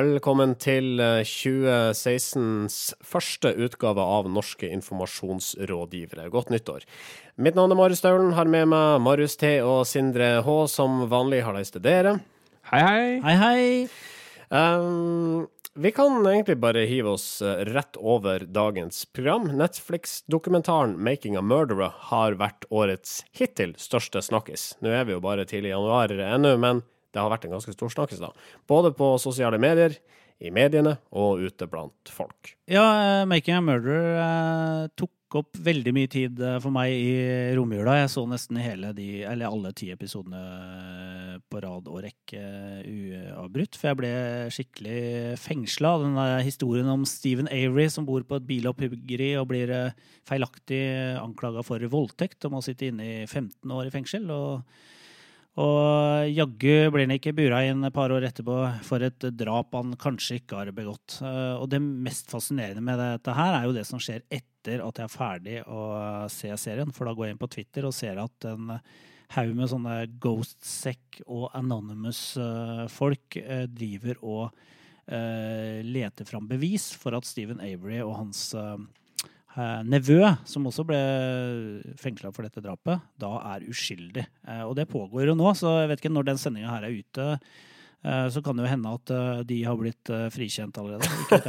Velkommen til 2016s første utgave av Norske informasjonsrådgivere. Godt nyttår. Mitt navn er Marius Staulen, har med meg Marius T og Sindre H, som vanlig har de til dere. Hei, hei. Hei, hei. Um, vi kan egentlig bare hive oss rett over dagens program. Netflix-dokumentaren 'Making a Murderer' har vært årets hittil største snakkis. Nå er vi jo bare tidlig i januar ennå, men det har vært en ganske stor snakkis, da. Både på sosiale medier, i mediene og ute blant folk. Ja, 'Making a Murderer' eh, tok opp veldig mye tid eh, for meg i romjula. Jeg så nesten hele de, eller alle ti episodene på rad og rekke uavbrutt. For jeg ble skikkelig fengsla av denne historien om Stephen Avery som bor på et bilopphuggeri og blir eh, feilaktig anklaga for voldtekt og må sitte inne i 15 år i fengsel. og og jaggu blir han ikke bura inn et par år etterpå for et drap han kanskje ikke har begått. Og det mest fascinerende med dette her er jo det som skjer etter at jeg er ferdig å se serien. For da går jeg inn på Twitter og ser at en haug med sånne Ghostsec og Anonymous-folk driver og leter fram bevis for at Stephen Avery og hans nevø, som også ble fengsla for dette drapet, da er uskyldig. Og det pågår jo nå, så jeg vet ikke når den sendinga her er ute. Så kan det jo hende at de har blitt frikjent allerede. Ikke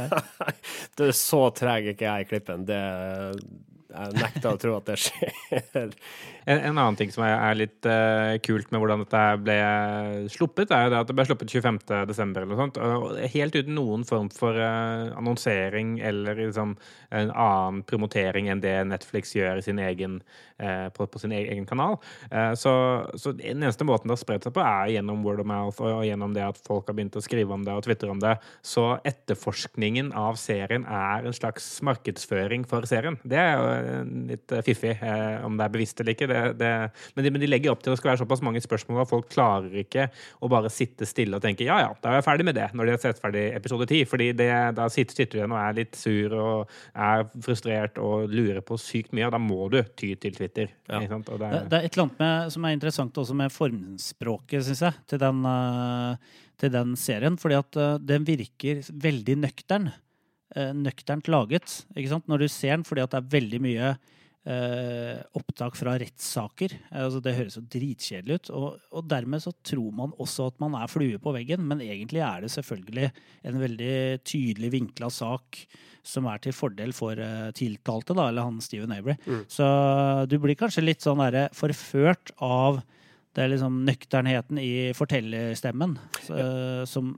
det er så treg ikke jeg i klippen. Det jeg nekter å tro at det skjer. En, en annen ting som er, er litt uh, kult med hvordan dette ble sluppet, er jo det at det ble sluppet 25.12. eller noe sånt. Og helt uten noen form for uh, annonsering eller liksom, en annen promotering enn det Netflix gjør sin egen, uh, på, på, sin egen kanal. Så, så, den eneste måten det har spredt seg på, er gjennom word of mouth og gjennom det at folk har begynt å skrive om det og tvitre om det. Så etterforskningen av serien er en slags markedsføring for serien. Det er jo litt fiffig, eh, om det er bevisst eller ikke. Det, det, men, de, men, de, legger opp til at det skal være såpass mange spørsmål at folk klarer ikke å bare sitte stille og tenke ja ja, da er jeg ferdig med det, når de har sett ferdig episode ti. fordi det, da sitter, sitter du igjen og er litt sur og er frustrert og lurer på sykt mye, og da må du ty til Twitter. Ja. Det, er, det, er et eller annet med, som er interessant også med formspråket, syns jeg, til den, uh, til den serien. fordi at den virker veldig nøktern nøkternt laget ikke sant? når du ser den, fordi at det er veldig mye eh, opptak fra rettssaker. Altså, det høres jo dritkjedelig ut. Og, og, dermed så tror man også at man er flue på veggen, men egentlig er det selvfølgelig en veldig tydelig vinkla sak som er til fordel for uh, tiltalte, da, eller han Steven Avery. Mm. Så du blir kanskje litt sånn derre forført av det er liksom nøkternheten i fortellerstemmen. Så, ja. som,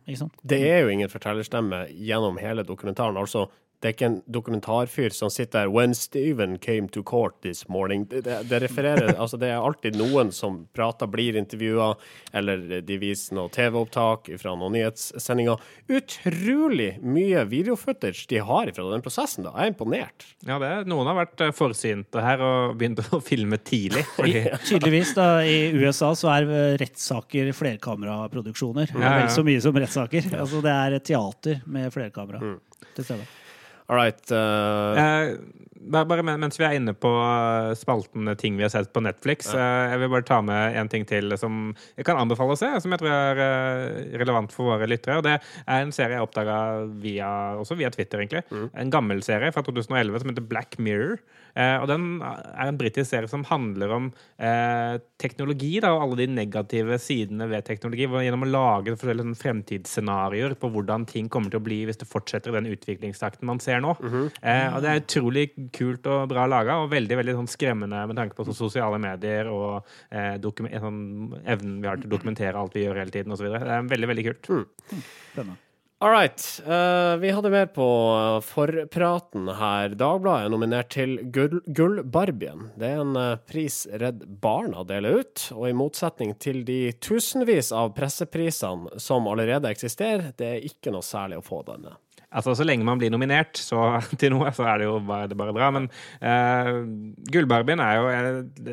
det er jo ingen fortellerstemme gjennom hele dokumentaren. altså det er ikke en dokumentarfyr som sitter der 'When Steven came to court this morning'. Det, det, det refererer Altså, det er alltid noen som prater, blir intervjua, eller de viser noe TV-opptak fra noen nyhetssendinger. Utrolig mye videofootage de har fra den prosessen, da. Jeg er imponert. Ja, det er, noen har vært eh, forsynte her og begynt å filme tidlig. Fordi... Tydeligvis, da. I USA så er eh, rettssaker flerkameraproduksjoner. Ja, ja. Vel så mye som rettssaker. Altså, det er teater med flerkamera mm. til stede. All right. Uh... Bare mens vi er inne på eh, spalten ting vi har sett på Netflix, ja. eh, jeg vil bare ta med en ting til som jeg kan anbefale å se, som jeg tror er eh, relevant for våre lyttere. Og det er en serie jeg oppdaga også via Twitter, egentlig. Mm. En gammel serie fra 2011 som heter Black Mirror. Eh, og den er en britisk serie som handler om eh, teknologi da, og alle de negative sidene ved teknologi. Gjennom å lage forskjellige fremtidsscenarioer på hvordan ting kommer til å bli hvis det fortsetter i den utviklingstakten man ser nå. Mm -hmm. eh, og det er utrolig kult og bra laga, og veldig veldig sånn skremmende med tanke på sånn sosiale medier og eh, sånn, evnen vi har til å dokumentere alt vi gjør hele tiden osv. Det er veldig, veldig kult. Mm. All right. Uh, vi hadde mer på forpraten her. Dagbladet er nominert til Gullbarbien. Det er en uh, pris Redd Barna deler ut. Og i motsetning til de tusenvis av presseprisene som allerede eksisterer, det er ikke noe særlig å få denne. Altså, Så lenge man blir nominert så, til noe, så er det jo bare, det bare bra. Men uh, Gullbarbien er jo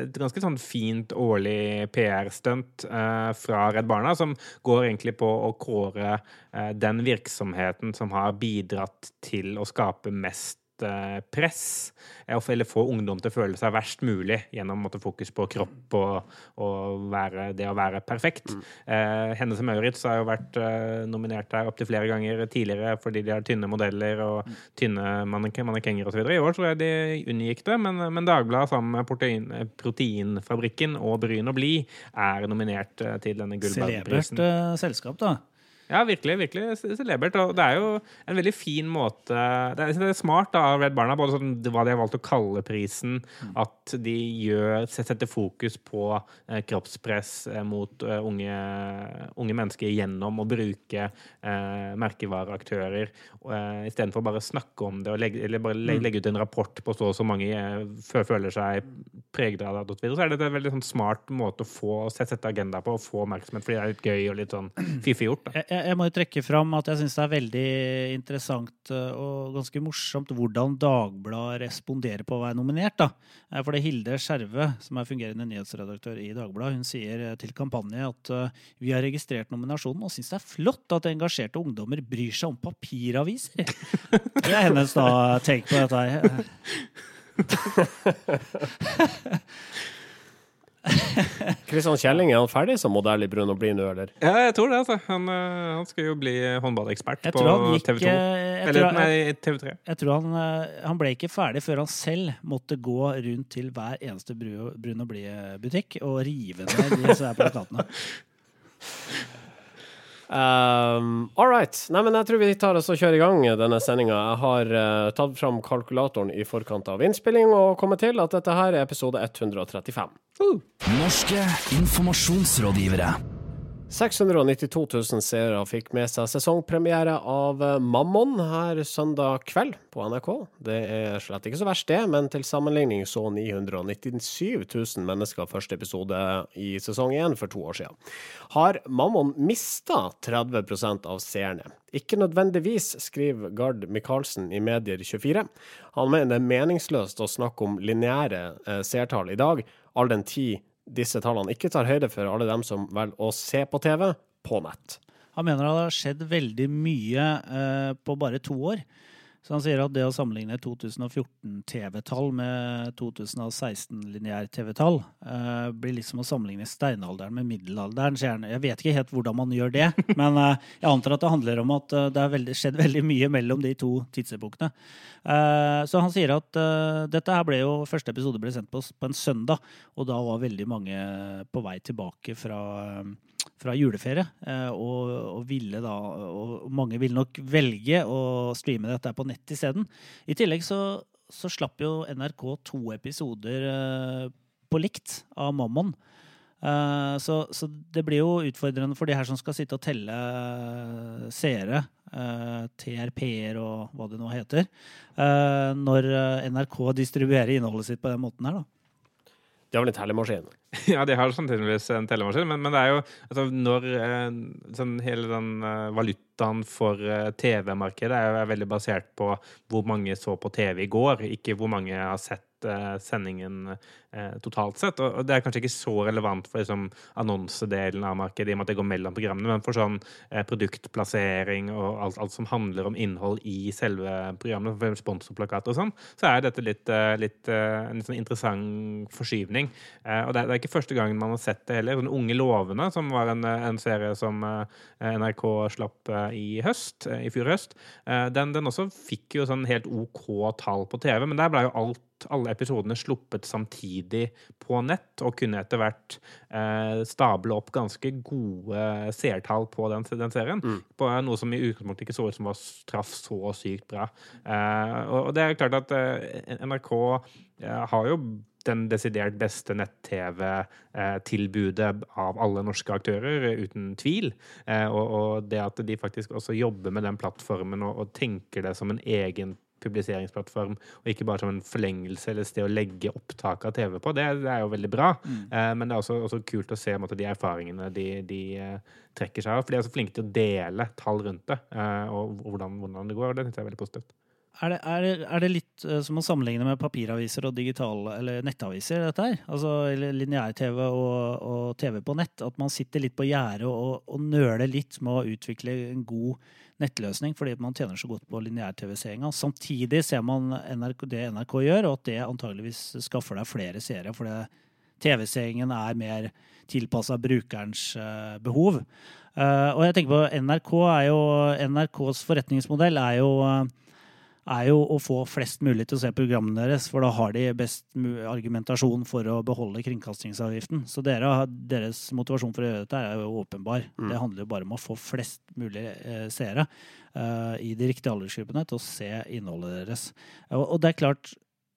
et ganske sånn fint årlig PR-stunt uh, fra Redd Barna, som går egentlig på å kåre uh, den virksomheten som har bidratt til å skape mest kroppspress. eh, Eller få ungdom til å føle seg verst mulig gjennom måtte, fokus på kropp og, og være, det å være perfekt. Eh, Hennes og Maurits har jo vært eh, nominert her opptil flere ganger tidligere fordi de har tynne modeller og tynne mannek mannekenger osv. I år tror jeg de unngikk det, men, men Dagbladet sammen med protein, Proteinfabrikken og Bryn og Bli er nominert eh, til denne Celebert gullballprisen. eh, selskap, da. Ja, virkelig. virkelig celebert. Og det er jo en veldig fin måte Det er, det er smart da, av Redd Barna, både sånn, hva de har valgt å kalle prisen, at de gjør, setter fokus på eh, kroppspress eh, mot eh, unge, unge mennesker gjennom å bruke eh, merkevareaktører, eh, istedenfor bare å snakke om det og legge, eller bare legge, legge ut en rapport på så og så mange eh, føler seg preget av det, så er det en veldig sånn smart måte å få sette agenda på og få oppmerksomhet, fordi det er litt gøy og litt sånn fiffig gjort. da. Jeg, jeg jeg må jo trekke fram at jeg syns det er veldig interessant eh, og ganske morsomt hvordan Dagbladet responderer på å være nominert. da. For det er Hilde Skjerve, som er fungerende nyhetsredaktør i Dagbladet, hun sier eh, til kampanje at eh, vi har registrert nominasjonen og syns det er flott at engasjerte ungdommer bryr seg om papiraviser. Det er hennes da take på dette her. Kristian Kjelling, er han ferdig som modell i Brun og blid nå, eller? Ja, jeg tror det. altså. Han, øh, han skal jo bli håndballekspert på gikk TV 2. eh, jeg Eller nei, TV3. Jeg tror han, eh, han ble ikke ferdig før han selv måtte gå rundt til hver eneste Bru- Brun og Blid-butikk og rive ned disse på plakatene. Um, all right. Nei, men jeg tror vi tar oss og kjører i gang denne sendinga. Jeg har uh, tatt fram kalkulatoren i forkant av innspilling og kommet til at dette her er episode 135. Norske informasjonsrådgivere. 692 000 seere fikk med seg sesongpremiere av eh, Mammon her søndag kveld på NRK. Det er slett ikke så verst, det, men til sammenligning så 997 000 mennesker første episode i sesong 1 for to år siden. Har Mammon mista 30% av seerne? Ikke nødvendigvis, skriver Gard Michaelsen i Medier24. Han mener det er meningsløst å snakke om lineære eh, seertall i dag, all den tid disse tallene ikke tar høyde for alle dem som velger å se på TV på nett. Han mener det har skjedd veldig mye eh, på bare to år. Så han sier at det å sammenligne 2014 TV-tall med 2016 lineær TV-tall eh, blir liksom å sammenligne steinalderen med middelalderen. sier han. Jeg vet ikke helt hvordan man gjør det, men eh, jeg antar at det handler om at eh, det har skjedd veldig mye mellom de to tidsepokene. Eh, så han sier at eh, dette her ble jo, første episode ble sendt på, på en søndag, og da var veldig mange på vei tilbake fra eh, fra juleferie, eh, og, og ville da Og mange ville nok velge å streame dette på nett isteden. I tillegg så, så slapp jo NRK to episoder eh, på likt av Mammon. Eh, så, så det blir jo utfordrende for de her som skal sitte og telle seere, TRP-er og hva det nå heter, når NRK distribuerer innholdet sitt på den måten her, da. De har vel en tellemaskin. Ja, de har sannsynligvis en tellemaskin, men, men det er jo altså, når eh, sånn, Hele den eh, valutaen for eh, TV-markedet er er, veldig basert på hvor mange så på TV i går, ikke hvor mange har sett uh, sendingen eh, totalt sett. Og, det er kanskje ikke så relevant for liksom, annonsedelen av markedet, i og med at det går mellom programmene, men for sånn eh, produktplassering og alt, alt som handler om innhold i selve programmet, for sponsorplakat og sånn, så er dette litt, eh, litt en sånn interessant forskyvning. Og det er, ikke første gangen man har sett det heller. Sånn Unge lovende, som var en, en serie som NRK slapp i høst, i fjor høst, den, den også fikk jo sånn helt OK tall på TV, men der ble jo alt alle episodene sluppet samtidig på nett, og kunne etter hvert eh, stable opp ganske gode seertall på den, den serien. På noe som i utgangspunktet ikke så ut som var traff så sykt bra. Eh, og, og det er klart at eh, NRK eh, har jo den desidert beste nett-TV-tilbudet av alle norske aktører, eh, uten tvil. Eh, Og, det at de faktisk også jobber med den plattformen og tenker det som en egen publiseringsplattform, og ikke bare som en forlengelse eller sted å legge opptak av TV på. Det, det er jo veldig bra. Eh, men det er også, også kult å se en måte, de erfaringene de, de uh, trekker seg av. For de er så flinke til å dele tall rundt det, uh, og hvordan, hvordan det går. og Det syns jeg er veldig positivt. Er det, er, det, er det litt uh, som å sammenligne med papiraviser og digitale, eller nettaviser, dette her? Altså lineær-TV og, og, TV på nett. At man sitter litt på gjerdet og, og nøler litt med å utvikle en god nettløsning fordi man tjener så godt på lineær-TV-seeringa. Samtidig ser man NRK, det NRK gjør, og at det antageligvis skaffer deg flere seere. fordi TV-seingen er mer tilpassa brukerens uh, behov. Uh, og jeg tenker på NRK er jo NRKs forretningsmodell er jo uh, er jo å få flest mulig til å se programmene deres, for da har de best argumentasjon for å beholde kringkastingsavgiften. Så dere, deres motivasjon for å gjøre dette er jo åpenbar. Mm. Det handler jo bare om å få flest mulig eh, seere eh, i de riktige aldersgruppene til å se innholdet deres. Og, og, det er klart,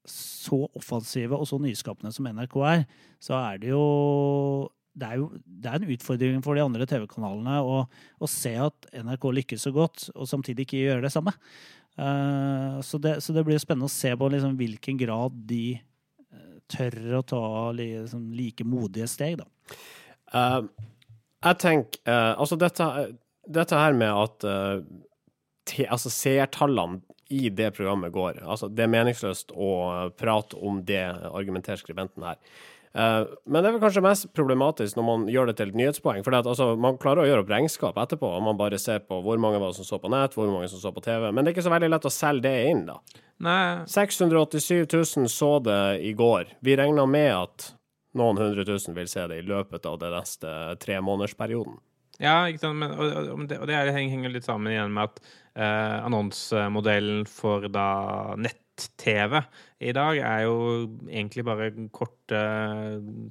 så offensive og så nyskapende som NRK er, så er det jo det er jo det er en utfordring for de andre TV-kanalene å, å, se at NRK lykkes så godt, og samtidig ikke gjøre det samme. Uh, så, det, så, det, blir spennende å se på liksom, hvilken grad de uh, tør å ta liksom, like modige steg, da. Uh, jeg tenker Altså, dette, dette, her med at te, altså, seertallene i det programmet går Altså, det er meningsløst å prate om det, argumenterer skribenten her. Uh, men det er vel kanskje mest problematisk når man gjør det til et nyhetspoeng. For altså, man klarer å gjøre opp regnskap etterpå, og man bare ser på hvor mange var som så på nett, hvor mange som så på TV. Men det er ikke så veldig lett å selge det inn, da. Nei. 687 000 så det i går. Vi regner med at noen hundre tusen vil se det i løpet av den neste tremånedersperioden. Ja, ikke sant? Men, og, og, det, og det henger litt sammen igjen med at eh, annonsemodellen for da nett nett-TV i dag er jo egentlig bare korte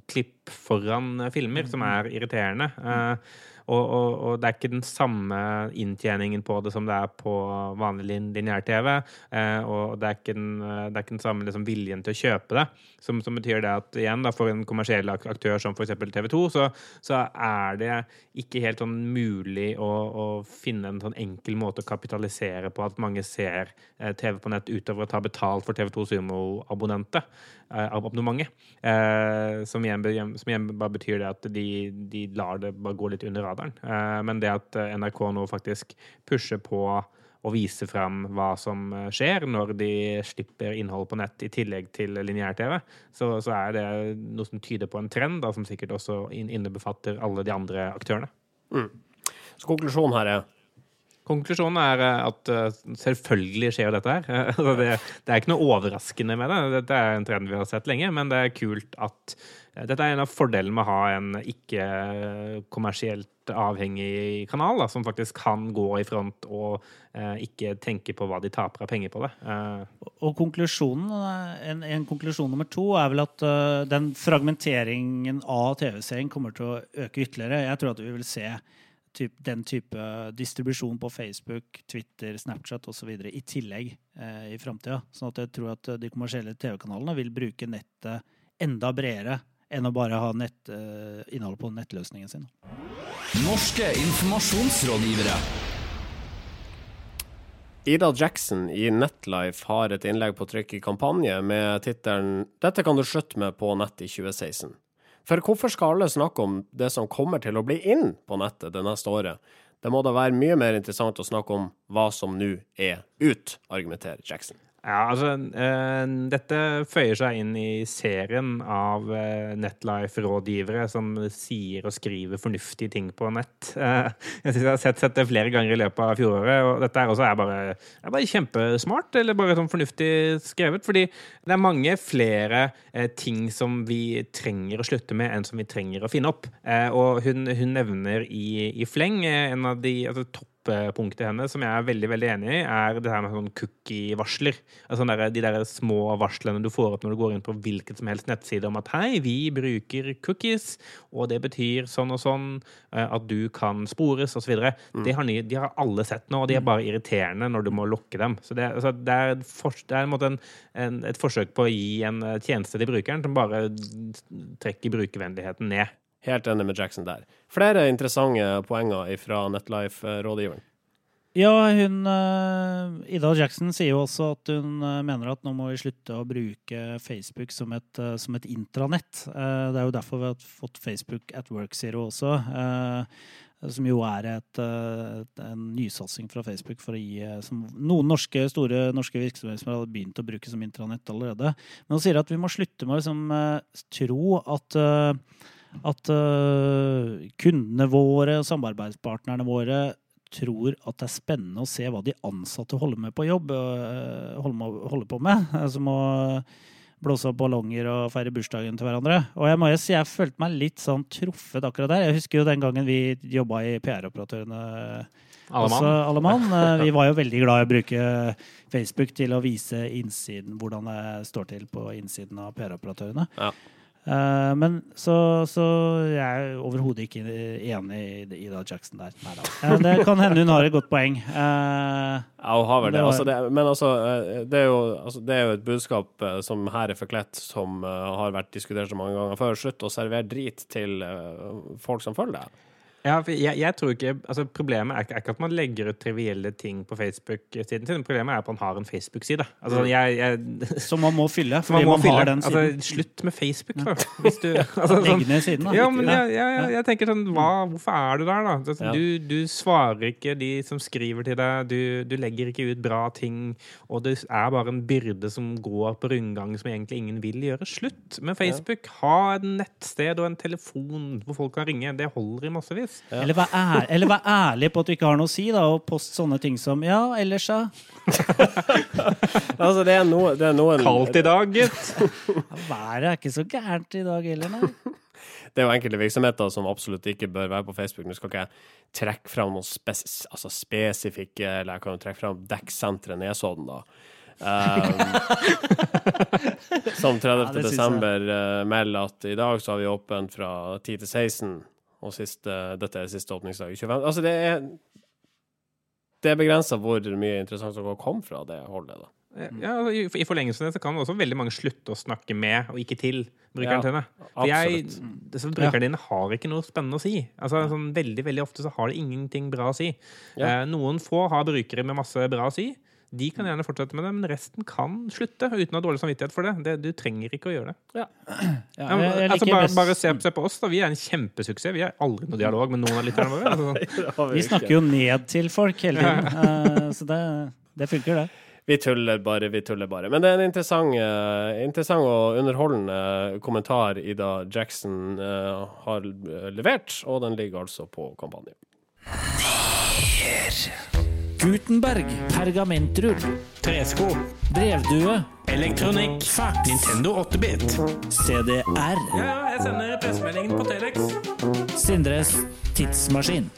klipp foran filmer, som er irriterende. Uh, og, og, og, det er ikke den samme inntjeningen på det som det er på vanlig lineær-TV. Eh, og det er den, det er ikke den samme liksom, viljen til å kjøpe det. Som, som betyr det at igjen, da, for en kommersiell aktør som f.eks. TV 2, så, så, er det ikke helt sånn mulig å, å, finne en sånn enkel måte å kapitalisere på at mange ser eh, TV på nett utover å ta betalt for TV 2 Sumo-abonnentet. Eh, abonnementet. Eh, som, igjen, som igjen bare betyr det at de, de lar det bare gå litt under radaren. Eh, men det at NRK nå faktisk pusher på å vise fram hva som skjer når de slipper innhold på nett i tillegg til lineær-TV, så, så, er det noe som tyder på en trend, da, som sikkert også innebefatter alle de andre aktørene. Mm. Så konklusjonen her er Konklusjonen er eh, at eh, selvfølgelig skjer dette her. Altså, det, det, er ikke noe overraskende med det. Dette er en trend vi har sett lenge, men det er kult at eh, Dette er en av fordelene med å ha en ikke kommersielt avhengig kanal, da, som faktisk kan gå i front og eh, ikke tenke på hva de taper av penger på det. Eh. Og konklusjonen, en, en, konklusjon nummer to er vel at uh, den fragmenteringen av TV-serien kommer til å øke ytterligere. Jeg tror at vi vil se typ, den type distribusjon på Facebook, Twitter, Snapchat osv. i tillegg eh, i framtida. Sånn at jeg tror at de kommersielle TV-kanalene vil bruke nettet enda bredere enn å bare ha nett, eh, innholdet på nettløsningen sin. Norske informasjonsrådgivere. Ida Jackson i Netlife har et innlegg på trykk i kampanje med tittelen 'Dette kan du slutte med på nett i 2016'. For hvorfor skal alle snakke om det som kommer til å bli inn på nettet det neste året? Det må da være mye mer interessant å snakke om hva som nå er ut, argumenterer Jackson. Ja, altså uh, Dette føyer seg inn i serien av uh, Netlife-rådgivere som sier og skriver fornuftige ting på nett. Uh, jeg synes jeg har sett, sett, det flere ganger i løpet av fjoråret, og dette er også er bare, er bare kjempesmart, eller bare sånn fornuftig skrevet. Fordi det er mange flere ting som vi trenger å slutte med, enn som vi trenger å finne opp. og hun, hun nevner i, i fleng en av de altså, topp toppunktet hennes, som jeg er veldig veldig enig i, er det her med sånn cookie-varsler. Altså der, de der små varslene du får opp når du går inn på hvilket som helst nettside om at hei, vi bruker cookies, og det betyr sånn og sånn, eh, at du kan spores, osv. Mm. Det har de har alle sett nå, og de er bare irriterende når du må lukke dem. Så det, altså, det er, for, det er en en, en, et forsøk på å gi en eh, tjeneste til brukeren som bare trekker brukervennligheten ned. Helt enig med Jackson der. Flere interessante poenger fra Netlife-rådgiveren. Ja, hun eh, Ida Jackson sier jo også at hun eh, mener at nå må vi slutte å bruke Facebook som et, eh, som et intranett. Det er jo derfor vi har fått Facebook at Work Zero også. eh, som jo er et, en nysatsing fra Facebook for å gi som noen norske, store norske virksomheter som har begynt å bruke som intranett allerede. Men hun sier at vi må slutte med å liksom, tro at at uh, kundene våre samarbeidspartnerne våre tror at det er spennende å se hva de ansatte holder med på jobb, uh, holder, holder på med. eh, Som å blåse opp ballonger og feire bursdagen til hverandre. Og jeg må jo si jeg følte meg litt sånn truffet akkurat der. Jeg husker jo den gangen vi jobba i PR-operatørene Allemann. også, mann. alle mann. Eh, Vi var jo veldig glad i å bruke Facebook til å vise innsiden, hvordan det står til på innsiden av PR-operatørene. Ja. Eh, Men så, så jeg er overhodet ikke enig i Ida Jackson der. Neida. Eh, Det kan hende hun har et godt poeng. Eh, Ja, hun har vel det. Altså, det men altså, det jo, altså, det er jo et budskap som her er forkledt, som har vært diskutert så mange ganger før. Slutt å servere drit til folk som følger deg. Ja, for jeg, jeg tror ikke, altså Problemet er ikke, at man legger ut trivielle ting på Facebook-siden sin. Problemet er at man har en Facebook-side. Altså, jeg, Som man må fylle, fordi man må man, fylle. har den siden. Altså, slutt med Facebook, da. Hvis du, altså, sånn, Legg ned siden, da. ja, men jeg, jeg, jeg, tenker sånn hva, Hvorfor er du der, da? Altså, Ja. Du, du svarer ikke de som skriver til deg. Du, du legger ikke ut bra ting. Og det er bare en byrde som går på rundgang som egentlig ingen vil gjøre. Slutt med Facebook. Ha et nettsted og en telefon hvor folk kan ringe. Det holder i massevis. Eller vær, ær, eller vær ærlig på at du ikke har noe å si, da, og post sånne ting som Ja, ellers, ja. Altså, det er, noe, det er noen Kaldt i dag, gutt. Været er ikke så gærent i dag heller, nei. Det er jo enkelte virksomheter som absolutt ikke bør være på Facebook. Nå skal ikke jeg trekke fram noen spes altså spesifikke Eller jeg kan jo trekke fram Dekksenteret Nesodden, da. Um, som 30. Ja, uh, melder at i dag så har vi åpent fra 10 til 16, og siste, dette er siste åpningsdag i 25. Altså, det er det er begrensa hvor mye interessant som kan komme fra det holdet. da. Ja, i, forlengelsen av det så kan også veldig mange slutte å snakke med og ikke til brukeren Ja. For jeg, det, så brukerne dine har ikke noe spennende å si. Altså, sånn, veldig veldig ofte så har de ingenting bra å si. Ja. Eh, noen få har brukere med masse bra å si. De kan gjerne fortsette med det, men resten kan slutte uten å ha dårlig samvittighet for det. det du trenger ikke å gjøre det. Ja, Ja, jeg- jeg altså, bare, bare se, se på oss, da. Vi er en kjempesuksess. Vi har aldri noe dialog med noen av lytterne våre. Altså. Vi snakker jo ned til folk hele tiden, eh, så det, det funker, det. Vi tuller bare, vi tuller bare. Men det er en interessant, uh, interessant og underholdende kommentar Ida Jackson uh, har levert, og den ligger altså på kampanje. Gutenberg, pergamentrull, Tresko, brevdue, elektronikk, fax, Nintendo 8-bit. CDR, Ja, jeg sender pressemeldingen på Telex. Sindres tidsmaskin.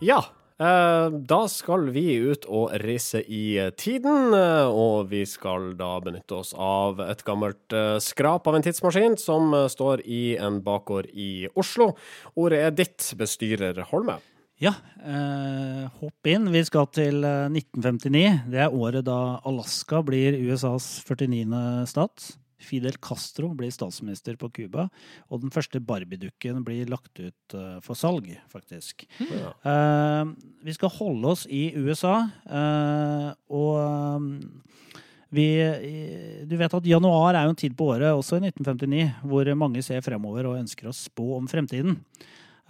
Ja, eh, da skal vi ut og reise i tiden, eh, og vi skal da benytte oss av et gammelt eh, skrap av en tidsmaskin som står i en bakgård i Oslo. Ordet er ditt, bestyrer Holme. Ja, eh, hopp inn. Vi skal til eh, 1959. Det er året da Alaska blir USAs 49. stat. Fidel Castro blir statsminister på Cuba, og den første Barbie-dukken blir lagt ut eh, for salg, faktisk. Ja. Eh, vi skal holde oss i USA, eh, og eh, vi, du vet at januar er jo en tid på året, også i 1959, hvor mange ser fremover og ønsker å spå om fremtiden.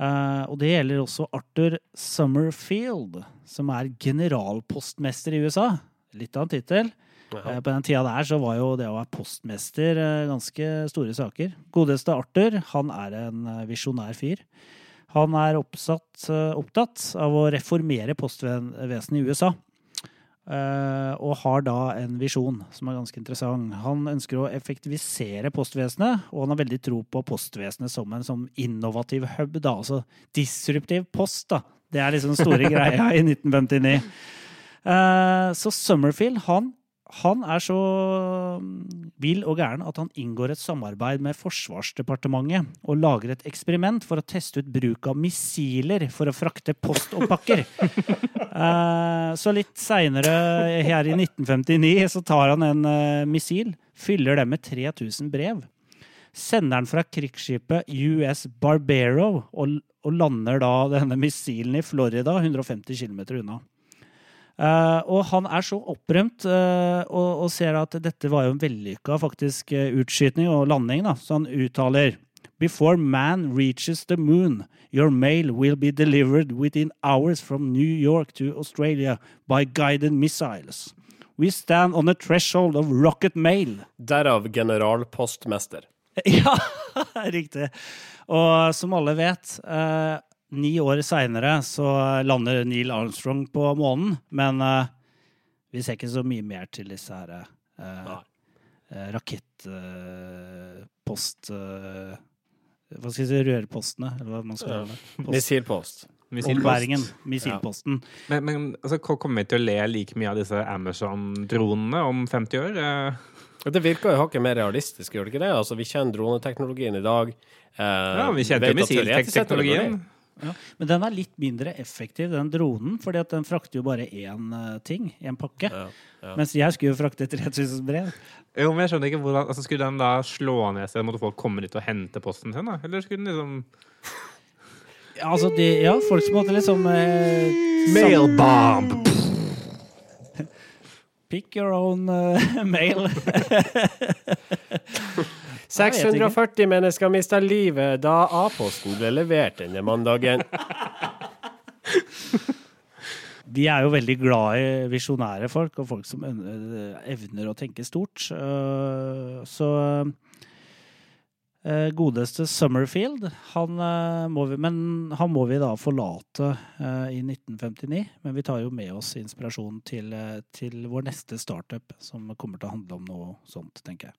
Eh, og det gjelder også Arthur Summerfield, som er generalpostmester i USA. Litt av en tittel. Eh, På den tida der så var jo det å være postmester uh, ganske store saker. Godeste Arthur, han er en visjonær fyr. Han er oppsatt, opptatt av å reformere postvesenet i USA. Eh, Og har da en visjon som er ganske interessant. Han ønsker å effektivisere postvesenet, og han har veldig tro på postvesenet som en sånn innovativ hub. da, Altså disruptiv post, da. Det er liksom den store greia i 1959. Eh, Så Summerfield, han, han er så mm, vill og gæren at han inngår et samarbeid med Forsvarsdepartementet og lager et eksperiment for å teste ut bruk av missiler for å frakte post og pakker. Eh, Så litt seinere, her i 1959, så tar han en eh, missil, fyller det med 3000 brev. Sender den fra krigsskipet US Barbero og, og lander da denne missilen i Florida, 150 km unna. Eh, og han er så opprømt uh, og, og ser at dette var jo en vellykka faktisk eh, utskytning og landing, da. Så han uttaler Before man reaches the moon, your mail will be delivered within hours from New York to Australia by guided missiles. We stand on the threshold of rocket mail. Derav generalpostmester. Ja, riktig. Og som alle vet, ni år seinere så lander Neil Armstrong på månen, men eh, vi ser ikke så mye mer til disse her eh, eh, rakettpost... Hva skal jeg si, rørpostene, eller hva man skal Ja. kalle det. Missilpost. Missilpost. Ombæringen. Missilposten. Men, men altså, kommer vi til å le like mye av disse Amazon-dronene om 50 år? Det virker jo hakket mer realistisk, gjør det ikke det? Altså, vi kjenner droneteknologien i dag. Eh, ja, vi kjente jo missilteknologien. Ja. Men den er litt mindre effektiv, den dronen, fordi at den frakter jo bare én ting ting, én pakke. Ja, ja. Mens jeg skulle jo frakte 3000 brev. Jo, men jeg skjønner ikke hvordan altså, Skulle den da slå ned seg? Måtte folk komme dit og hente posten sin? da? Eller skulle den liksom Ja, altså de, ja, folk som måtte liksom eh, Mailbomb! Pick your own uh, mail. 640 mennesker mista livet da A-posten ble levert denne mandagen. Vi er jo veldig glad i visjonære folk, og folk som evner å tenke stort. Eh, Så eh, godeste Summerfield, han eh, må vi, men han må vi da forlate eh, i 1959. Men vi tar jo med oss inspirasjon til, eh, til vår neste startup, som kommer til å handle om noe sånt, tenker jeg.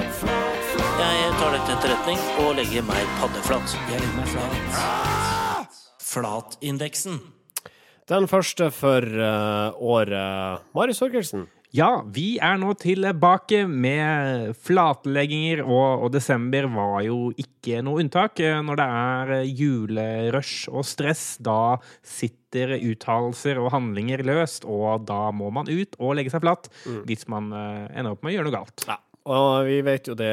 Jeg tar dette til etterretning og legger meg paddeflat. Jeg legger meg flat. Flatindeksen. Den første for uh, året. Marius Torkelsen. Ja, vi er nå tilbake med flatlegginger, og, og desember var jo ikke noe unntak. Når det er eh, julerush og stress, da sitter uttalelser og handlinger løst, og da må man ut og legge seg flatt hvis man eh, ender opp med å gjøre noe galt. Ja. Og vi vet jo det,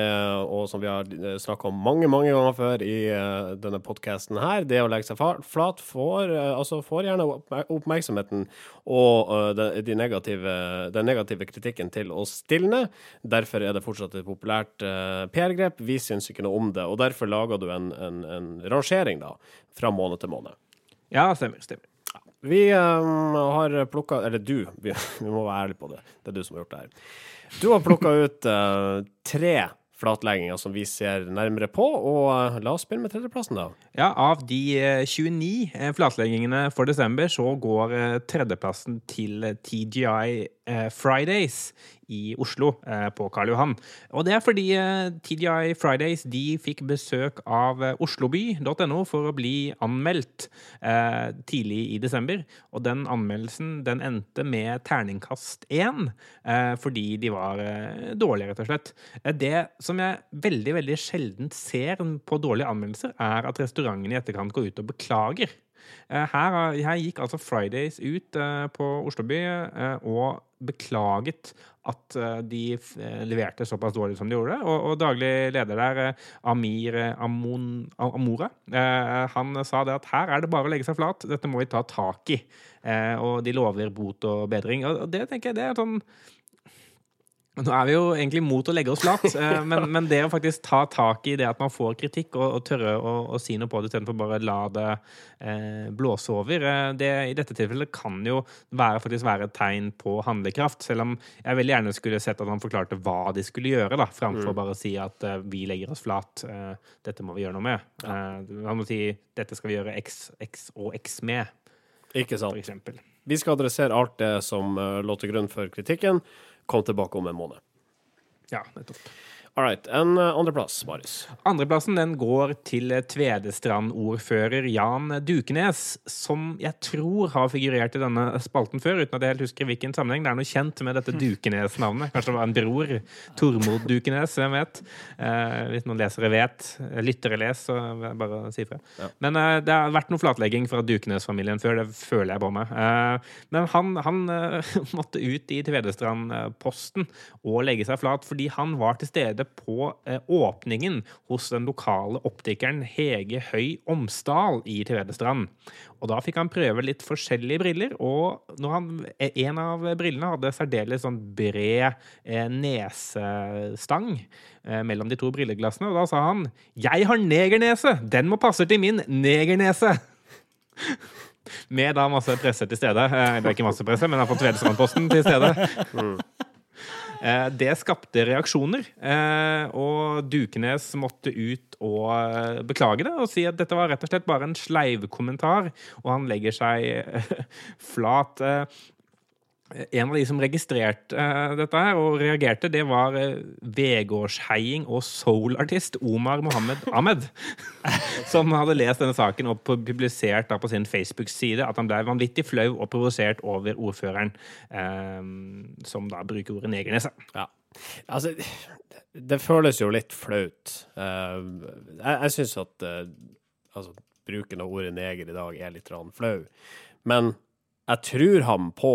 og som vi har snakka om mange mange ganger før i eh, denne podkasten her, det å legge seg flat får, eh, altså får gjerne oppmerksomheten og eh, de, negative, den negative kritikken til å stilne. Derfor er det fortsatt et populært eh, PR-grep. Vi syns ikke noe om det, og derfor lager du en, en, en rangering da, fra måned til måned. Ja, stemmer. stemmer. Vi um, har plukka Eller du, vi, vi må være ærlige på det. Det er du som har gjort det her. Du har plukka ut uh, tre flatlegginger som vi ser nærmere på, og uh, la oss begynne med tredjeplassen, da. Ja, av de eh, 29 eh, flatleggingene for desember, så går tredjeplassen til TGI Fridays i Oslo, eh, på Karl Johan. Og det er fordi eh, TGI Fridays de fikk besøk av eh, osloby.no for å bli anmeldt tidlig i desember. Og den anmeldelsen den endte med terningkast én, fordi de var dårlige, rett og slett. Det som jeg veldig, veldig sjelden ser på dårlige anmeldelser, er at restaurantene i etterkant går ut og beklager. Her, her gikk altså Fridays ut uh, på Osloby uh, og beklaget at eh, de eh, leverte såpass dårlig som de gjorde. Og, og daglig leder der, eh, Amir Amon, Amora, han sa det at her er det bare å legge seg flat, dette må vi ta tak i. Og de lover bot og bedring. Og det tenker jeg det er sånn nå er vi jo egentlig mot å legge oss flat, eh, men, men det å faktisk ta tak i det at man får kritikk, og, og tørre å, si noe på det istedenfor bare la det eh, blåse over, eh, det i dette tilfellet kan jo være, faktisk være et tegn på handlekraft. Selv om jeg veldig gjerne skulle sett at han forklarte hva de skulle gjøre, da, framfor bare å si at eh, vi legger oss flat, eh, dette må vi gjøre noe med. Eh, han må si dette skal vi gjøre X, X og X med, Ikke for eksempel. Vi skal adressere alt det som lå til grunn for kritikken. Kom tilbake om en måned. Ja, nettopp. All right. En eh, andreplass, Marius. Andreplassen den går til Tvedestrand-ordfører Jan Dukenes, som jeg tror har figurert i denne spalten før, uten at jeg helt husker hvilken sammenheng. Det er noe kjent med dette Dukenes-navnet. Kanskje det var en bror. Tormod Dukenes, hvem vet. Eh, hvis noen lesere vet. Lyttere les, så bare si ifra. Men eh, det har vært noe flatlegging fra Dukenes-familien før, det føler jeg på meg. Eh, men han, han eh, måtte ut i Tvedestrand-posten og legge seg flat, fordi han var til stede på eh, åpningen hos den lokale optikeren Hege Høy Omsdal i Tvedestrand. Og da fikk han prøve litt forskjellige briller, og han, eh, en av brillene hadde særdeles sånn bred eh, nesestang mellom de to brilleglassene, og da sa han 'Jeg har negernese! Den må passe til min negernese!' Med da masse presse til stede. Eller er ikke masse presse, men fått Tvedestrandposten til stede. Eh, Det skapte reaksjoner, eh, og Dukenes måtte ut og eh, beklage det og si at dette var rett og slett bare en sleivkommentar, og han legger seg eh, flat. Eh, En av de som registrerte eh, dette her og reagerte, det var eh, Vegårsheiing og soulartist Omar Mohammed Ahmed, som hadde lest denne saken og publisert da på sin Facebook-side at han ble vanvittig flau og provosert over ordføreren, eh, som da bruker ordet negernese. Ja. Altså, det føles jo litt flaut. Jeg jeg syns at altså, bruken av ordet neger i dag er litt flau. Men jeg tror ham på,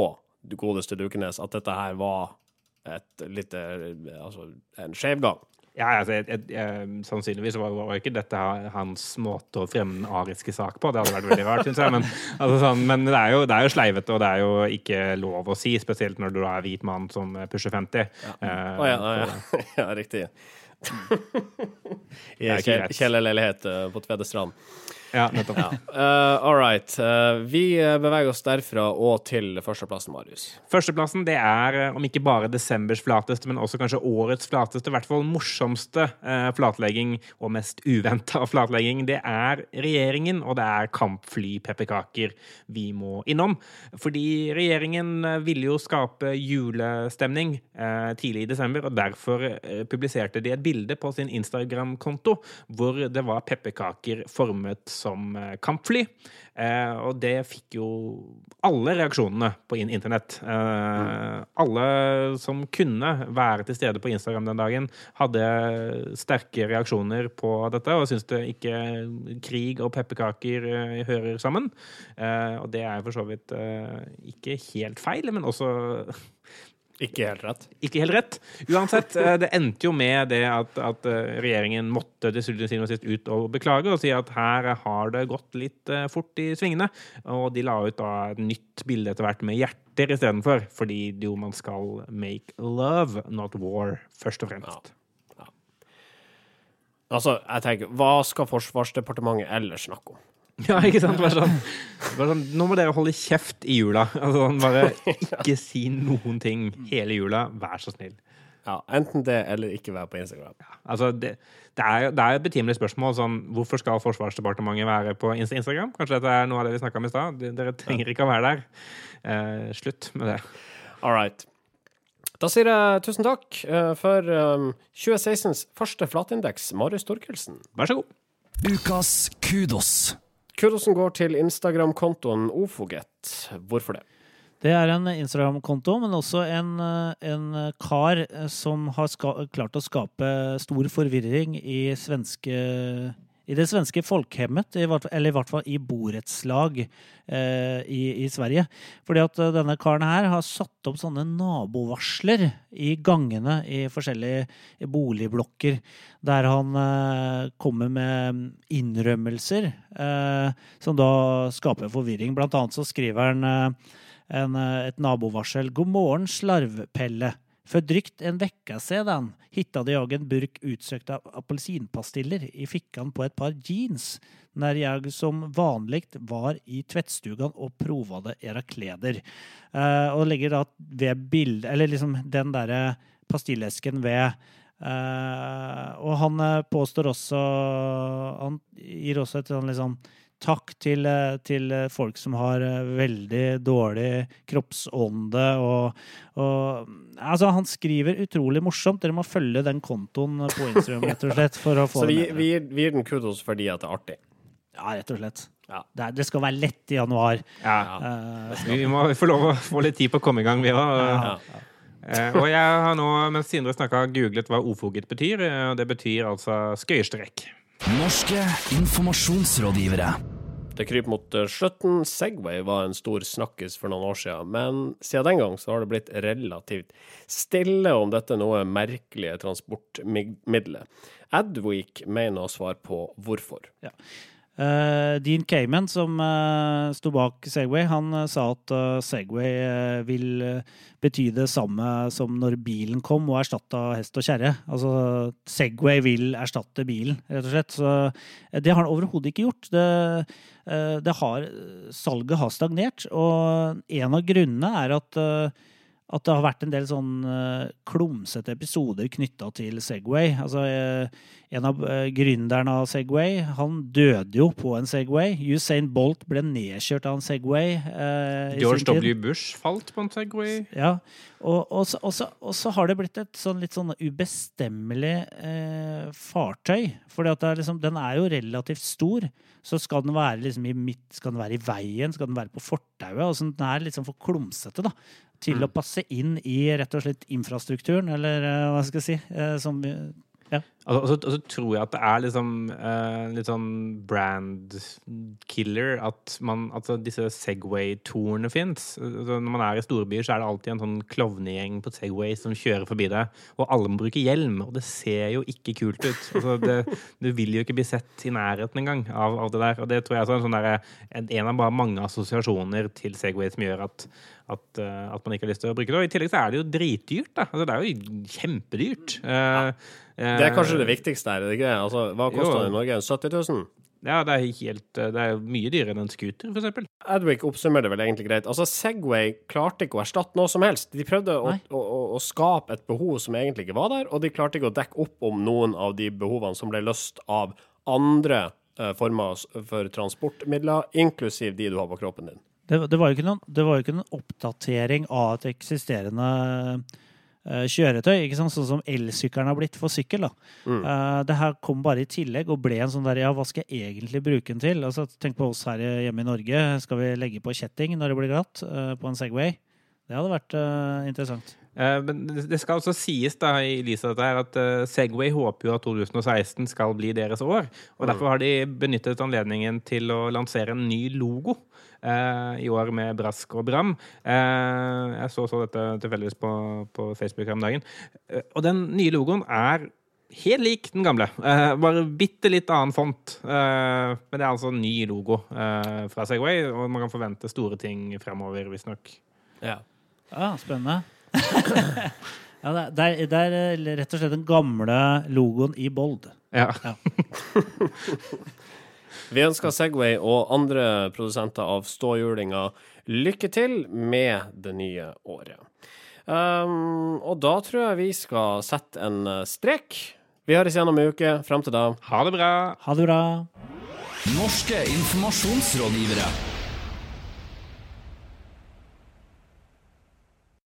godeste Dukenes, at dette her var et litt eh, Altså en skjevgang. Ja, altså, jeg, jeg, jeg, sannsynligvis var, var ikke dette hans måte å fremme den ariske sak på. Det hadde vært veldig rart, syns jeg. Men, altså, sånn, men det, er jo, det er jo sleivete, og det er jo ikke lov å si, spesielt når du er hvit mann som pusher 50. Eh, Å ja, ja, ja. ja, riktig. I kje- greit. kjellerleilighet eh, på Tvedestrand. Ja, nettopp. Eh, all right. Uh, vi beveger oss derfra og til førsteplassen, Marius. Førsteplassen det er, eh, om ikke bare desembers flateste, men også kanskje årets flateste, i hvert fall morsomste uh, flatlegging og mest uventa flatlegging. Det er regjeringen, og det er kampflypepperkaker vi må innom. Fordi regjeringen ville jo skape julestemning tidlig i desember, og derfor publiserte de et bilde på sin Instagram-konto hvor det var pepperkaker formet som eh, kampfly. Eh, og det fikk jo alle reaksjonene på internett. Eh, Alle som kunne være til stede på Instagram den dagen, hadde sterke reaksjoner på dette og syntes det ikke krig og pepperkaker hører sammen. Eh, og det er for så vidt ikke helt feil, men også Ikke helt rett. ikke helt rett. Uansett, eh, det endte jo med det at, at eh, regjeringen måtte til syvende og sist ut og beklage og si at her har det gått litt eh, fort i svingene. Og de la ut da et nytt bilde etter hvert med hjerter istedenfor, fordi jo man skal make love, not war, først og fremst. Altså, jeg tenker, hva skal Forsvarsdepartementet ellers snakke om? Ja, ikke sant? Bare sånn, bare sånn, nå må dere holde kjeft i jula. Altså, sånn, bare ikke si noen ting hele jula, vær så snill. Ja, Enten det eller ikke være på Instagram. Altså, det, det, er, det er et betimelig spørsmål. Sånn, hvorfor skal Forsvarsdepartementet være på Instagram? Kanskje dette er noe av det vi snakka om i stad? Dere trenger ikke å være der. Eh, slutt med det. All right. Da sier jeg tusen takk eh, for um, 2016s første flatindeks, Marius Torkelsen. Vær så god. Ukas kudos. Kudosen går til Instagram-kontoen Ofoget. Hvorfor det? Det er en Instagram-konto, men også en, eh, en kar eh, som har klart å skape stor forvirring i, svenske, i det svenske folkhemmet, eller i hvert fall i borettslag eh, i, i Sverige. Fordi at eh, denne karen her har satt opp sånne nabovarsler i gangene i forskjellige boligblokker, der han eh, kommer med innrømmelser eh, som da skaper forvirring. Blant annet så skriver han eh, en, et nabovarsel. God morgen, slarvpelle. För drygt en vecka sedan hittade jag en burk utsökta apelsinpastiller i fickan på et par jeans når jeg som vanligt var i tvättstugan og provade era kläder. Uh, og legger da ved bildet, eller liksom den derre pastillesken ved uh, og han eh, påstår også Han gir også et sånn liksom takk til, eh, til eh, folk som har eh, veldig dårlig kroppsånde og, og Altså, han skriver utrolig morsomt. Dere må følge den kontoen på Instagram, rett og slett, for å få Så vi, vi, vi gir den kudos fordi at det er artig. Ja, rett og slett. Ja. Det, det skal være lett i januar. Ja. Eh, Vi må få lov å få litt tid på å komme i gang, vi òg. Ja. Eh, og jeg har nå, mens Sindre snakka, googlet hva ofoget betyr. Og det betyr altså skøyestrekk. Norske informasjonsrådgivere. Det kryper mot eh, slutten. Segway var en stor snakkis for noen år siden, men siden den gang så har det blitt relativt stille om dette noe merkelige transportmiddelet. Adweek mener å svare på hvorfor. Eh, Dean Cayman, som uh, sto bak Segway, han uh, sa at uh, Segway vil bety det samme som når bilen kom og erstatta hest og kjerre. Altså Segway vil erstatte bilen, rett og slett. Så det har han overhodet ikke gjort. Det, det har, salget har stagnert, og en av grunnene er at at det har vært en del sånn uh, klumsete episoder knytta til Segway. Altså, eh, en av uh, gründerne av Segway, han døde jo på en Segway. Usain Bolt ble nedkjørt av en Segway. eh, George. W. Bush falt på en Segway. Ja, og, og, så, og, så, og så har det blitt et sånn litt sånn ubestemmelig eh, fartøy. For liksom, den er jo relativt stor. Så skal den være liksom i midt, skal den være i veien, skal den være på fortauet? Altså, den er litt sånn for klumsete da, til å passe inn i rett og slett infrastrukturen, eller eh, hva skal jeg si. eh, som, ja. Og, så, og så tror jeg at det er liksom uh, litt sånn brand killer at man, altså disse Segway-tourene fins. Altså, når man er i storbyer, så er det alltid en sånn klovnegjeng på Segway som kjører forbi deg, og alle må bruke hjelm, og det ser jo ikke kult ut. Altså, det, du vil jo ikke bli sett i nærheten engang av, av det der. Og det tror jeg er sånn der, en, en av mange assosiasjoner til Segway som gjør at at, uh, at man ikke har lyst til å bruke det. Og I tillegg så er det jo dritdyrt. da. Altså, det er jo kjempedyrt. Eh, Det er kanskje det viktigste her, er det ikke det? Altså, hva koster det i Norge? 70 000? Ja, det er, helt, eh, det er mye dyrere enn en scooter, for eksempel. Adwick oppsummerer det vel egentlig greit. Altså, Segway klarte ikke å erstatte noe som helst. De prøvde å, å, å, skape et behov som egentlig ikke var der, og de klarte ikke å dekke opp om noen av de behovene som ble løst av andre uh, former for transportmidler, inklusiv de du har på kroppen din. Det, det, var jo ikke noen, det var jo ikke noen oppdatering av et eksisterende kjøretøy, ikke sant? sånn som elsykkelen har blitt for sykkel. da. Mm. det her kom bare i tillegg og ble en sånn der Ja, hva skal jeg egentlig bruke den til? Altså, tenk på oss her hjemme i Norge. Skal vi legge på kjetting når det blir glatt eh, på en Segway? Det hadde vært eh, interessant. Eh, Men det skal også sies da, i lys av dette her, at eh, Segway håper jo at 2016 skal bli deres år. Og Derfor har de benyttet anledningen til å lansere en ny logo eh, i år med brask og bram. Eh, jeg så, så dette tilfeldigvis på, på Facebook her om dagen. Eh, og den nye logoen er helt lik den gamle. Eh, bare bitte litt annen font. Eh, men det er altså en ny logo eh, fra Segway, og man kan forvente store ting fremover, visstnok. Ja. Ja, spennende. Ja, det, er- det, er, eh, rett og slett den gamle logoen i bold. Ja. Vi ønsker Segway og andre produsenter av ståhjulinga lykke til med det nye året. Um, og da tror jeg vi skal sette en eh, strek. Vi høres igjen om en uke. Fram til da. Ha det bra! Ha det bra. Norske informasjonsrådgivere.